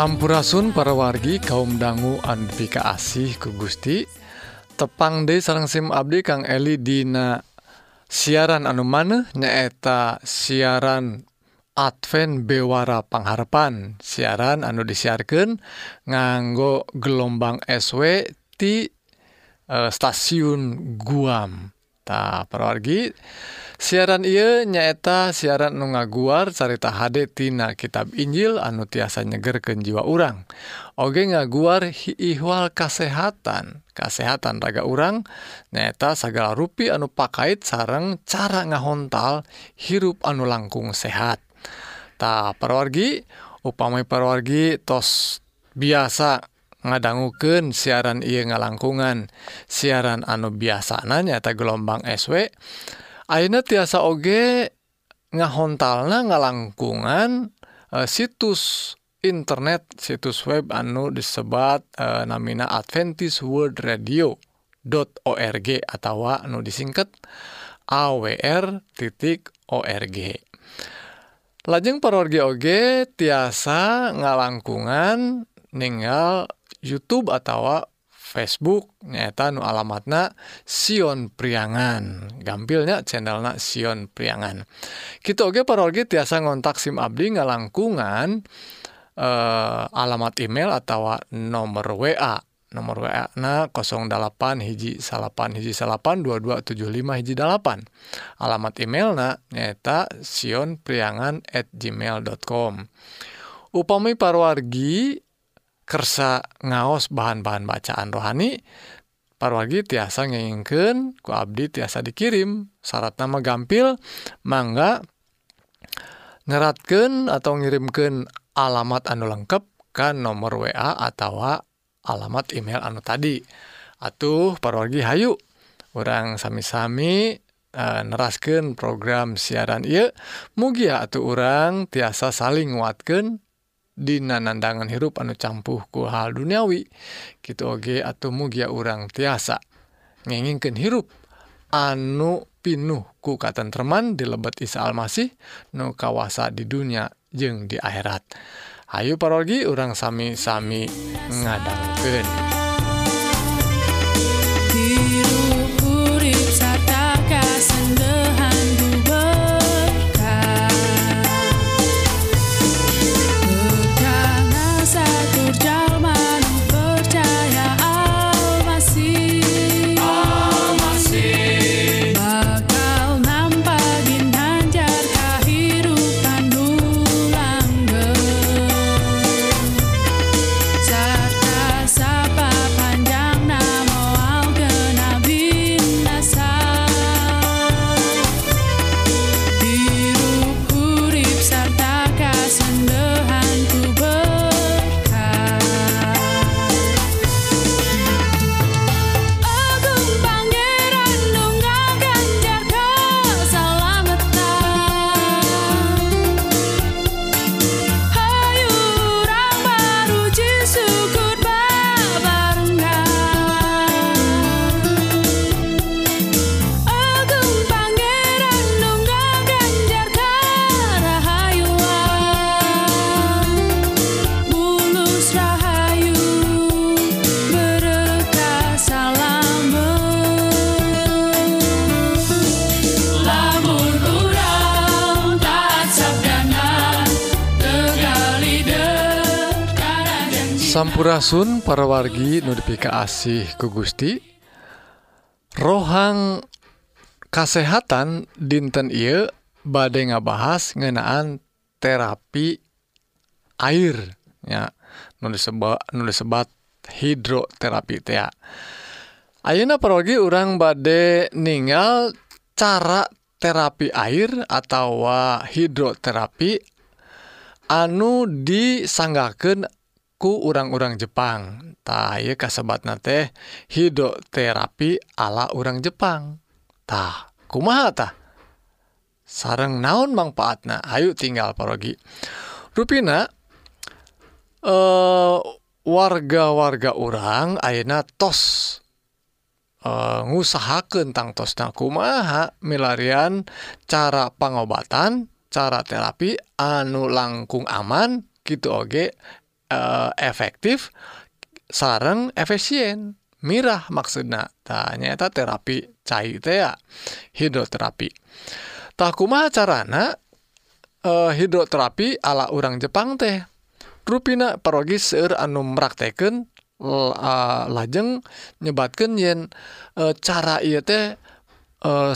Sampurasun para wargi kaum dangu Anfika asih ku Gusti. Tepang De sarang SIM Abdi Kang Eli Dina siaran anu maneh nyaeta siaran Advent Bewara Pangharpan siaran anu disiarkan nganggo gelombang SW ti eh, stasiun Guam. Tah perwargi siaran ia nyaeta siaran nu ngaguar carita HDtina kitab Injil anu tiasa nyegerken jiwa urang. Oge ngaguar ihwal kasehatan. Kesehatan raga urang nyaeta segala rupi anu pakait sarang cara ngahontal hirup anu langkung sehat. sehattah perwargi upamai perwargi tos biasa ngadangguken siaran ia ngalangkungan. Siaran anu biasa nanyata gelombang SW Aina tiasa oge ngahontalna ngalangkungan e, situs internet situs web anu disebat eh, namina Adventist World Radio .org atau anu disingkat awr titik org. Lajeng parorgi oge tiasa ngalangkungan ninggal YouTube atau Facebook nyata nu alamatna Sion Priangan. Gampilnya channelna Sion Priangan. Kita oge parorgi tiasa ngontak SIM Abdi ngalangkungan eh, alamat email atau nomor WA nomor WA na 08 hiji salapan hiji salapan 2275 hiji dalapan alamat email na nyata Sion Priangan at gmail.com upami parwargi kersa ngaos bahan-bahan bacaan rohani parwargi tiasa ngingken ku Abdi tiasa dikirim. Syarat nama gampil mangga ngeratkan atau ngirimkan alamat anu lengkap ke nomor WA atau alamat email anu tadi. Atuh parwargi hayu orang sami-sami e, nerasken program siaran I mugia atau orang tiasa saling nguatkan nanandangan hirup anu campuhku hal duniawi gitu Oge atau mugia urang tiasa ngenginkan hirup anu pinuh ku katentreman di lebet Isa Almasih nu kawasa di dunia jeung di akhirat Ayu parogi urang sami-sami ngadangkeun. Hampurasun para wargi notifikasi asih ku Gusti. Rohang kasehatan dinten I badai ngabahas ngenaan terapi air ya nulis sebat nulis sebat hidroterapi teh Ayeuna parogi orang bade ninggal cara terapi air atau hidroterapi anu disanggaken ku orang-orang Jepang. Tay kasebatna teh hidroterapi ala orang kumaha tah? sarang naon manfaatna? Ayu tinggal parogi. Ruina eh warga-warga orang ayeuna tos Uh, tang tosna. Kumaha? Milarian cara pangobatan, cara terapi anu langkung aman gitu oge uh, efektif sarang efisien. Mirah maksudnya tanyaeta terapi cair tea hidroterapi. Takuma carana uh, hidroterapi ala orang Jepang teh? Ruina parogi seur anu merakteken uh, eh, lajeng nyebatkan yen uh, cara ia teh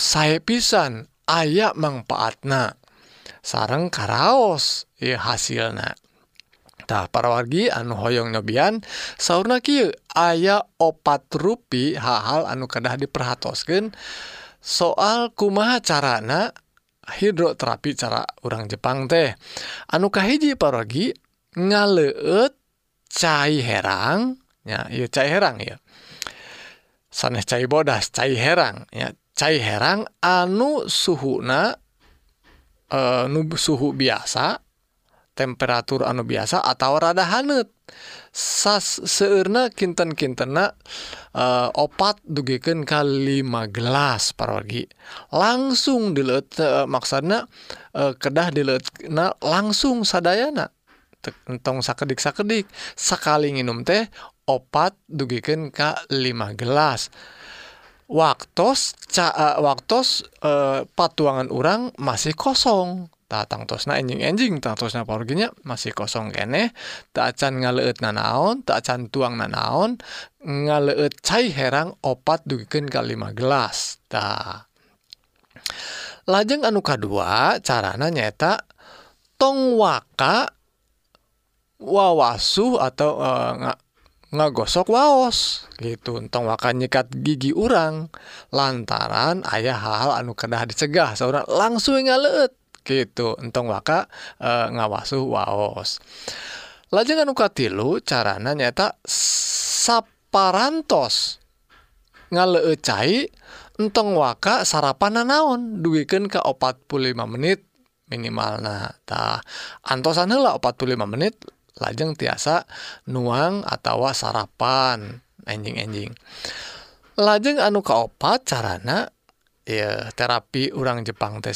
saya pisan aya manfaatna sarang karaos ya hasilnya Tah para wargi anu hoyong nyobian sauna kieu aya opat rui hal-hal anu kedah diperhatosken soal kumaha carana hidroterapi cara orang Jepang teh? Anukahhiji parogi ngaleut cair herangnya cair herang ya sanes cair bodas cair herang ya cair herang anu suhuna e, nu suhu biasa temperatur anu biasa atau rada hanet seurna kinten-kintena uh, opat dugeken kalilima gelas parogi. Langsung dilet uh, eh, maksana uh, eh, kedah dilet nah langsung sadayana. Entong sakedik sakedik sekali minum teh opat dugeken ka 5 gelas. Waktu ca, waktu patuangan orang masih kosong. Tak tangtosna enjing-enjing tangtosna porginya masih kosong kene. Tak acan ngaleut nanaon tak acan tuang nanaon ngaleut cai herang opat dugikeun ka 5 gelas. Tah lajeng anu kadua carana nyata tong waka wawasuh atau eh, nga- ngagosok waos. Gitu entong waka nyikat gigi urang. Lantaran ayah hal-hal anu kedah dicegah seorang langsung ngaleut gitu. Entong waka eh, ngawasuh waos. Lajeng anu katilu carana nyata saparantos. Ngaleut cai entong waka sarapan naon? Dugikeun ka 45 menit minimalna. Tah antosan heula 45 menit lajeng tiasa nuang atau sarapan. Enjing-enjing. Lajeng anu kaopat carana ya terapi orang Jepang teh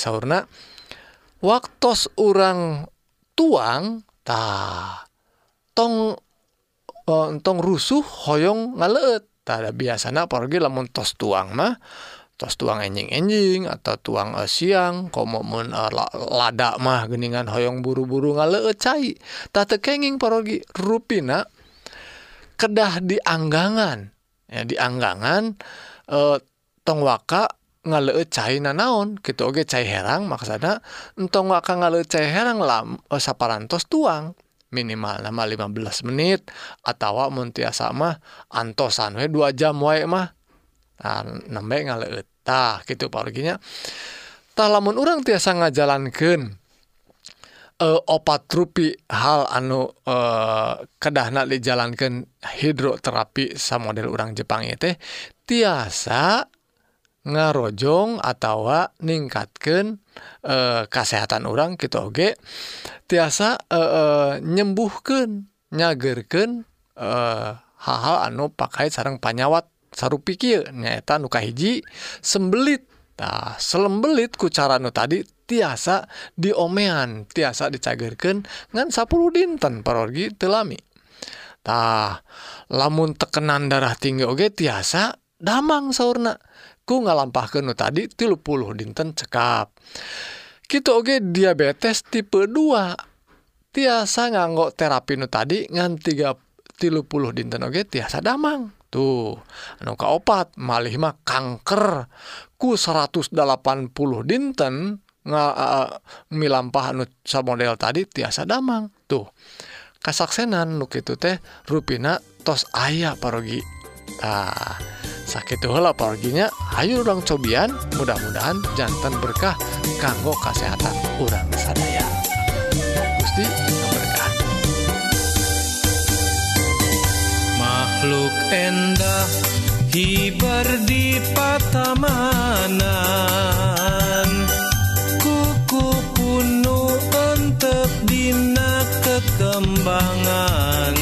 waktu orang tuangtah tong entong rusuh hoyong ngaleet. Tak biasanya pergi lamun tos tuang mah tos tuang enjing-enjing atau tuang uh, siang komomun uh, eh, lada mah geningan hoyong buru-buru ngaleet cai. Tak tekenging pergi rupina kedah dianggangan. Ya dianggangan uh, tong waka ngaleut cai nanaon kitu oge cai herang maksudna entong waka ngaleut cai herang lam eh, saparantos tuang. Minimal nama 15 menit atau mun tiasa mah antosan we 2 jam wae mah. Nah, nembe ngaleut tah gitu paroginya tah lamun urang tiasa ngajalankeun eh, opat rupi hal anu eh, kedahna dijalankan hidroterapi sa model orang Jepang teh tiasa ngarojong atau ningkatkan e, eh, kesehatan orang gitu oge tiasa eh, eh, e, e, nyembuhkan nyagerken hal-hal anu pakai sarang panyawat saru pikir nyaeta nuka hiji sembelit. Nah, selembelit ku cara nu tadi tiasa diomean tiasa dicagerken ngan 10 dinten parogi telami tah lamun tekenan darah tinggi oge tiasa damang saurna. Ku ngalampahkeun nu tadi 30 dinten cekap. Kitu oge diabetes tipe 2 tiasa nganggo terapi nu tadi ngan 3 30 dinten oge tiasa damang. Tuh anu kaopat malih mah kanker. Ku 180 dinten nga uh, milampah anu model tadi tiasa damang. Tuh kasaksenan nu kitu teh rupina tos aya parogi. Tah sakit heula paroginya ayo urang cobian mudah-mudahan jantan berkah kanggo kesehatan urang sadaya. Gusti berkah makhluk endah hibar di patamanan. Kuku kuno entep dina kekembangan.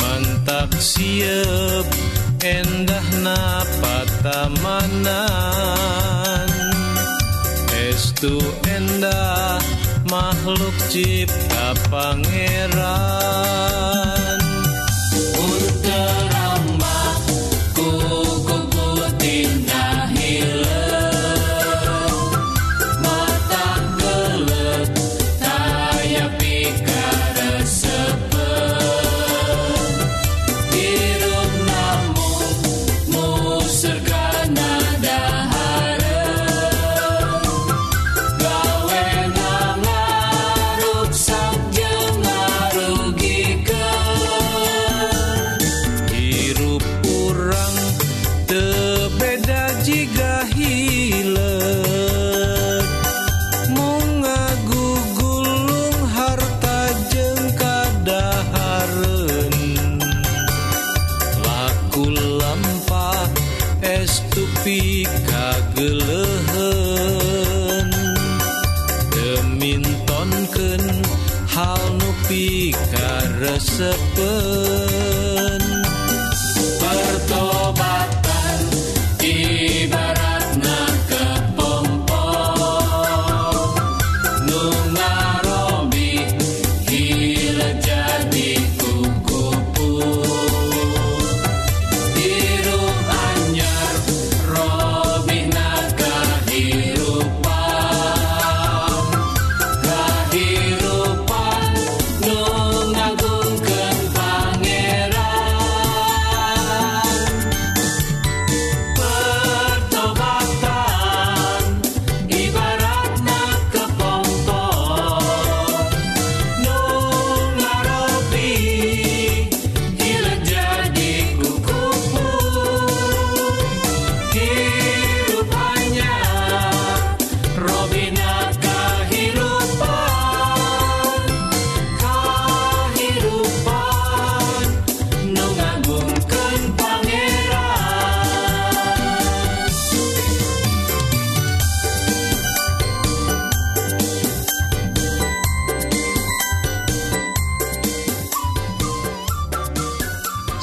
Mantak siep endah na patamanan Estu endah makhluk cipta pangeran. tupi kagelehen demintonken hal nupi karesepen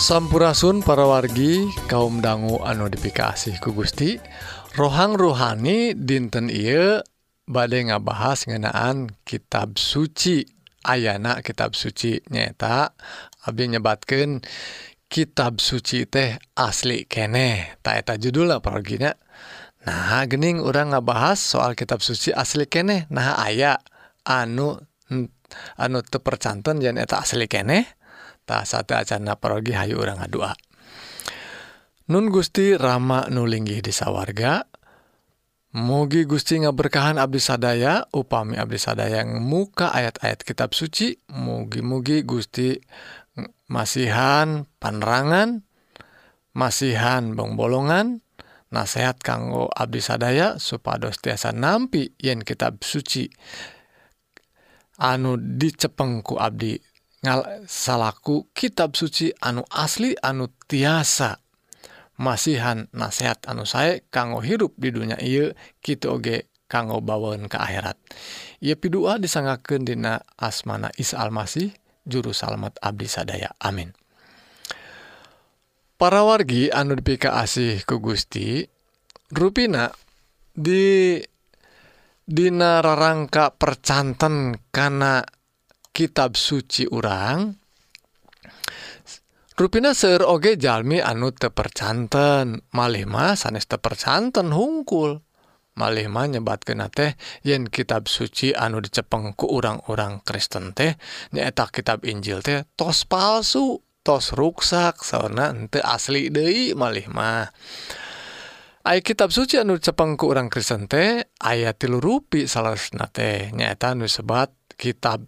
Sampurasun para wargi kaum dangu anu dipikasih ku Gusti. Rohang rohani dinten Ieu badai ngabahas ngenaan kitab suci. Ayna kitab suci nyata Abdi nyebatkan kitab suci teh asli kene. Taeta judul perginya nah gening orang ngabahas soal kitab suci asli kene. Nah aya anu anu tepercanten janeta asli kene. satu acana parogi Hayu orang ngadua Nun Gusti Rama nulinggih disawarga Mugi Gusti ngaberkahan Abdi Sadaya upami Abdi Sadaya yang muka ayat-ayat kitab suci mugi-mugi Gusti masihan panerangan masihan bongbolongan nasehat kanggo Abdi Sadaya supados tiasa nampi yen kitab suci. Anu dicepengku Abdi salaku kitab suci anu asli anu tiasa. Masihan nasehat anu saya kanggo hirup di dunia ia kita oge kanggo bawaun ke akhirat. Ia pidua disangakeun dina asmana Isa almasih juru salamet Abdi sadaya. Amin. Para wargi anu dipika asih ku Gusti Rupina di Dina rarangka percanten karena kitab suci urang Rupina seueur oge jalmi anu teu percanten. Malih mah sanes teu percanten hungkul. Malih mah nyebatkeun teh yen kitab suci anu dicepeng ku urang-urang Kristen teh nyaeta kitab Injil teh tos palsu tos ruksak sauna henteu asli deui malih mah Ai kitab suci anu dicepeng ku urang Kristen teh aya tilu rupi salasna teh nyaeta anu sebat kitab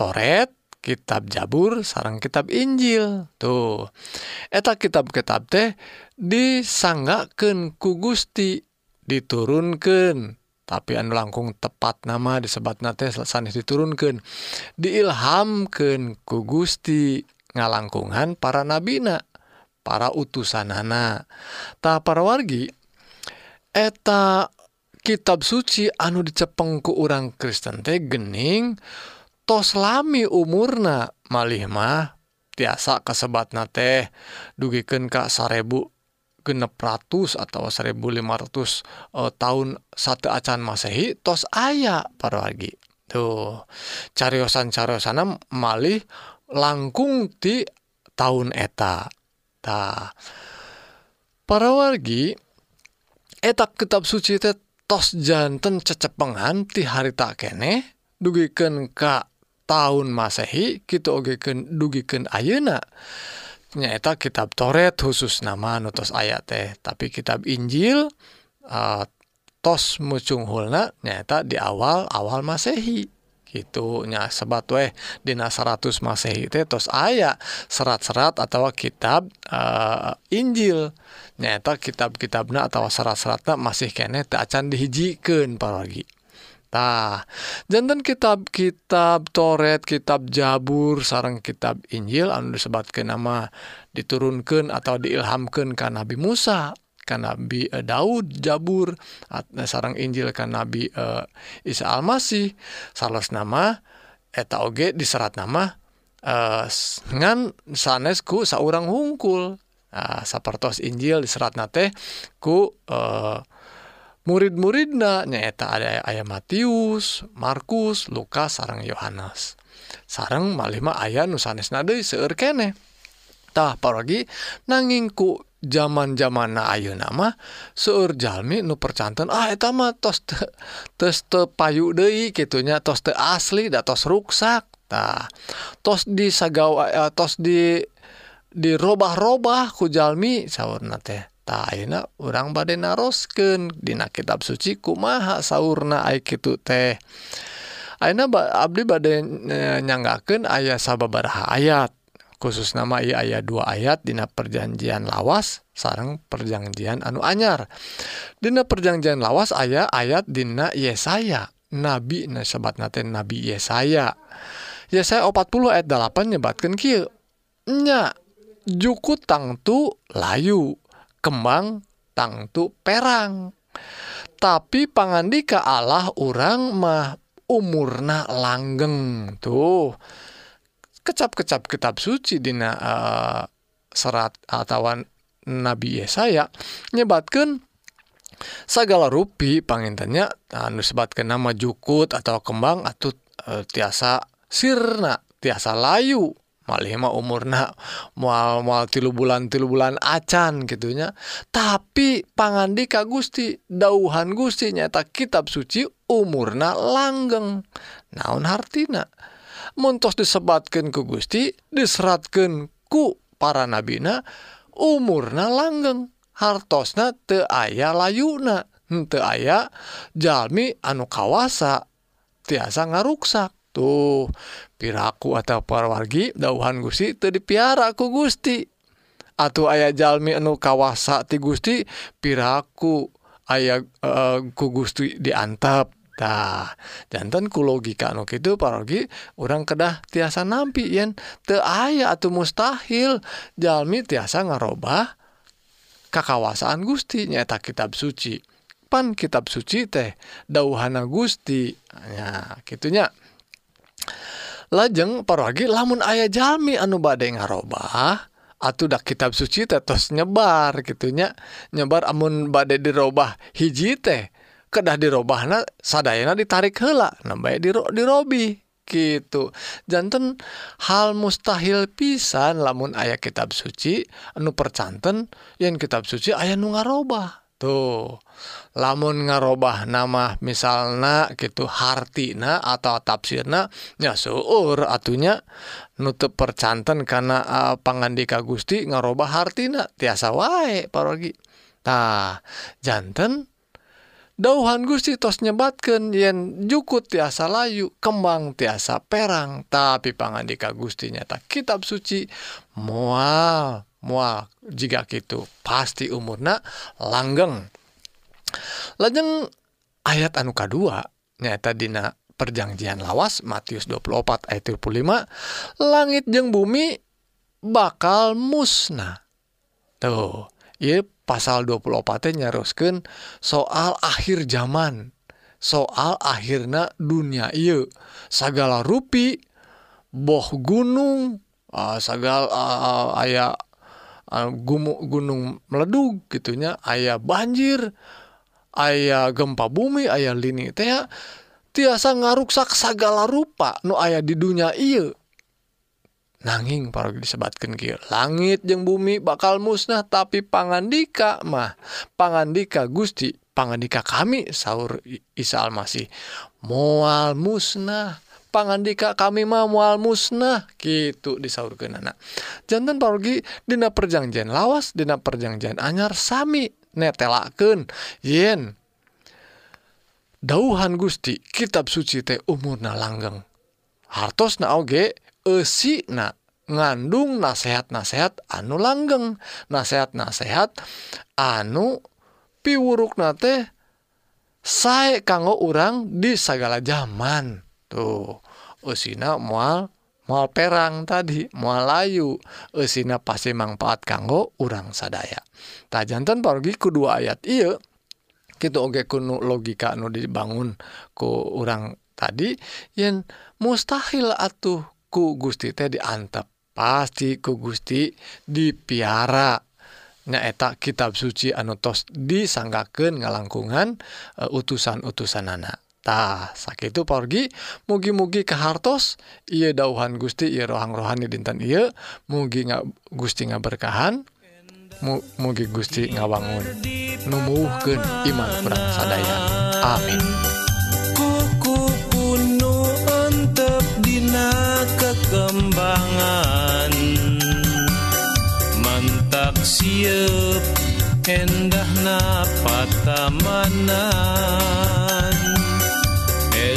Toret kitab Jabur sarang kitab Injil. Tuh. Eta kitab-kitab teh disanggakeun ku Gusti diturunkeun. Tapi anu langkung tepat nama disebat nate sanes diturunkan diilhamkan ku Gusti ngalangkungan para nabina para utusanana. Ta para wargi eta kitab suci anu dicepeng ku orang Kristen teh gening untuk tos lami umurna. Malih mah tiasa kasebat teh dugikeun ka sarebu genep ratus atau 1500 eh, tahun satu acan masehi tos aya para wargi tuh cariyosan-carosana malih langkung ti tahun eta. Ta para wargi etak kitab suci teh tos janten cecepengan ti harita kene dugiken ka tahun Masehi gitu ogeken dugiken ayeuna nyaeta kitab Toret khusus nama nutus ayat teh. Tapi kitab Injil uh, tos mucunghulna nyaeta di awal awal Masehi. Gitunya sebat weh dina 100 Masehi teh tos aya serat-serat atau kitab uh, Injil. Nyaeta kitab-kitabna atau serat-seratna masih kene teu acan dihijikeun paragi Tah jantan kitab-kitab toret kitab Jabur sarang kitab Injil anu disebatkan nama diturunkan atau diilhamkan ke Nabi Musa ka Nabi eh, Daud Jabur eh, sarang Injil ka Nabi eh, Isa Almasih. Salos nama eta oge diserat nama e, ngan sanesku seorang hungkul. Nah, sapertos Injil diserat nate ku eh murid-muridna nyaeta ada ayah Matius Markus Lukas sarang Yohanes. Sarang malima ayah nusanes nade seueur kenetah paragi nangingku zaman zaman na Ayu nama seueur jalmi nu percantan ah eta mah tos te, tos te payu deui gitunya tos te asli da tos ruksakah tos di sagawa eh, tos di dirobah-robah ku jalmi saurna teh. akhirnya urang badai narosken Dina kitab suci kumaha sauna kitu teh. Aina Abdi badai e, nyanggaken ayah sababaraha ayat. Khusus nama ia ayat dua ayat Dina perjanjian lawas sarang perjanjian anu anyar. Dina perjanjian lawas ayah ayat Dina Yesaya. Nabi nah sebat nate nabi Yesaya. Yesaya 40 ayat 8 nyebatkan kieu. nya juku tangtu layu. Kembang tangtu perang. Tapi pangandika Allah urang mah umurna langgeng tuh. Kecap-kecap kitab suci dina eh, serat atau Nabi Yesaya nyebatkeun sagala rupi pangintennya anu sebatkeun nama jukut atau kembang atau eh, tiasa sirna tiasa layu mah umurna mual mual tilu bulan tilu bulan acan gitunya tapi pangandi ka Gusti dauhan Gusti nyata kitab suci umurna langgeng. Naon hartina? Muntos disebatkan ku Gusti diseratkan ku para nabina umurna langgeng. Hartosna te aya layuna teu aya jalmi anu kawasa tiasa ngaruksak. Tuh piraku atau parawargi dauhan Gusti teu dipiara ku Gusti. Atau aya jalmi anu kawasa ti Gusti piraku aya eh, ku Gusti diantep. Tah jantan ku logika anu kitu parawargi urang kedah tiasa nampi yen teu aya atau mustahil. Jalmi tiasa ngarobah kakawasaan Gusti nyata kitab suci. Pan kitab suci teh dauhana Gusti. Ya gitunya lajeng paragi lamun ayah jalmi anu badai ngarobah udah kitab suci tetos nyebar gitunya nyebar amun badai dirobah hiji teh kedah dirobahna sadayana ditarik hela nambah diro dirobi gitu. Jantan hal mustahil pisan lamun ayah kitab suci anu percanten yang kitab suci ayah nu ngarobah tuh. Lamun ngarobah nama misalna gitu hartina atau tafsirna nya seueur atunya. Nutup percanten karena uh, pangandika Gusti ngarobah hartina tiasa wae parogi. Tah janten dauhan Gusti tos nyebatkeun yen jukut tiasa layu kembang tiasa perang. Tapi pangandika Gusti nyata kitab suci moal moal. Jika gitu pasti umurna langgeng lajeng ayat anu kaduanyata Dina perjanjian lawas Matius 24 ayat 25 langit jeung bumi bakal musnah. Tuh I pasal 24 nyaruskan soal akhir zaman soal akhirnya dunia I segala rui boh gunung uh, segala uh, aya uh, gunung meledug gitunya ayaah banjir dan ayaah gempa bumi ayaah lini tea tiasa ngaruksak segala rupa nu ayah di dunia I nanging para disebatkan Ki langit jeung bumi bakal musnah tapi pangandika mah pangandika Gusti pangandika kami sahur Isa Almasih mual musnah. Pangandika kami mah mual musnah gitu disaurkeun anak jantan parogi dina perjanjian lawas dina perjanjian anyar sami. netelaken yen dauhan Gusti kitab suci teh umurna langgeng. Hartos nage esi na ngandung nasehat-nasehat anu langgeng. Nasehat-nasehat anu piwuruk nate sae kanggo orang di segala zaman tuh usina mual mual perang tadi mual layu. Esina pasti manfaat kanggo urang sadaya. Tak jantan pergi kedua ayat iya gitu oge kuno logika nu dibangun ku orang tadi yang mustahil atuh ku Gusti teh diantep. Pasti ku Gusti dipiara. Nyaeta kitab suci anu tos disanggakeun ngalangkungan e, uh, utusan-utusan anak tah sakit porgi mugi-mugi kehartos ia dauhan Gusti rohang rohani dinten Ieu mugi nga, Gusti nga berkahan Mu, mugi Gusti ngawangun numuhken iman kurang sadaya amin. Kuku kuno entep dina kekembangan. Mantak siup endah napata mana.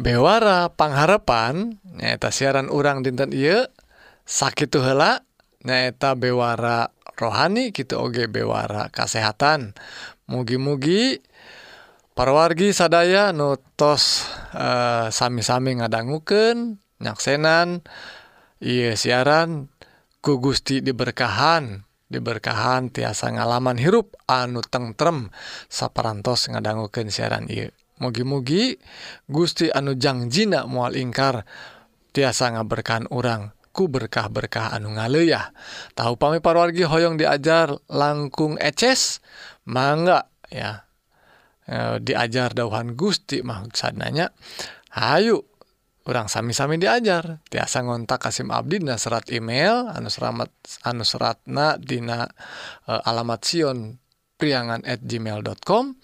bewara pangharapan nyaeta siaran urang dinten Ieu sakit hela nyaeta bewara rohani gitu Oge bewara kesehatan mugi-mugi parwargi sadaya nutos e, eh, sami-sami ngadangguken nyaksenan Iye siaran ku Gusti diberkahan diberkahan tiasa ngalaman hirup anu tengrem saparantos ngadangguken siaran Ieu. Mugi-mugi Gusti anu jangjina moal ingkar tiasa ngaberkahan urang ku berkah-berkah anu ngaleuya tahu pami parwargi hoyong diajar langkung eces? Mangga ya. Eh, diajar dauhan Gusti maksudnya hayu orang sami-sami diajar. Tiasa ngontak Kasim Abdi dina serat email anu seramat anu seratna dina eh, alamat Sion priangan at gmail.com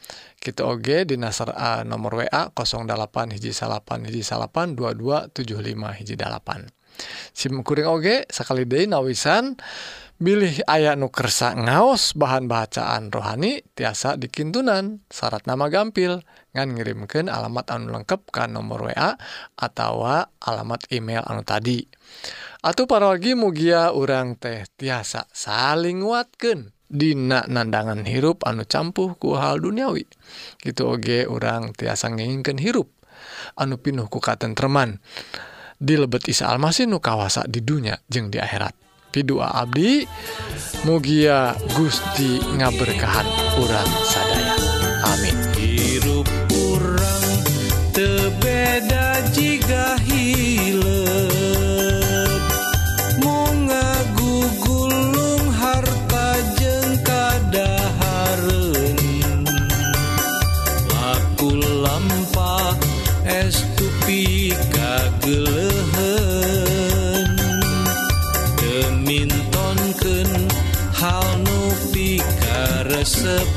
gitu oge di nasar A nomor WA 08 hiji salapan hiji salapan 2275 hiji dalapan SIMkuring oge sekali Day nawisan milih ayah nukersa ngaos bahan bacaan rohani tiasa dikintunan syarat nama gampil ngan ngirimkan alamat anu lengkap ke nomor WA atau alamat email anu tadi. Atau parolgi mugia urang teh tiasa saling nguatkan Dina nandangan hirup anu campuh ku hal duniawi. Gitu oge orang tiasa ngeingken hirup anu pinuh ku katentreman. Dilebet Isa Almasih nu kawasa di dunia jeung di akhirat. Pidua Abdi mugia Gusti ngaberkahan urang sadaya. Amin. disappear.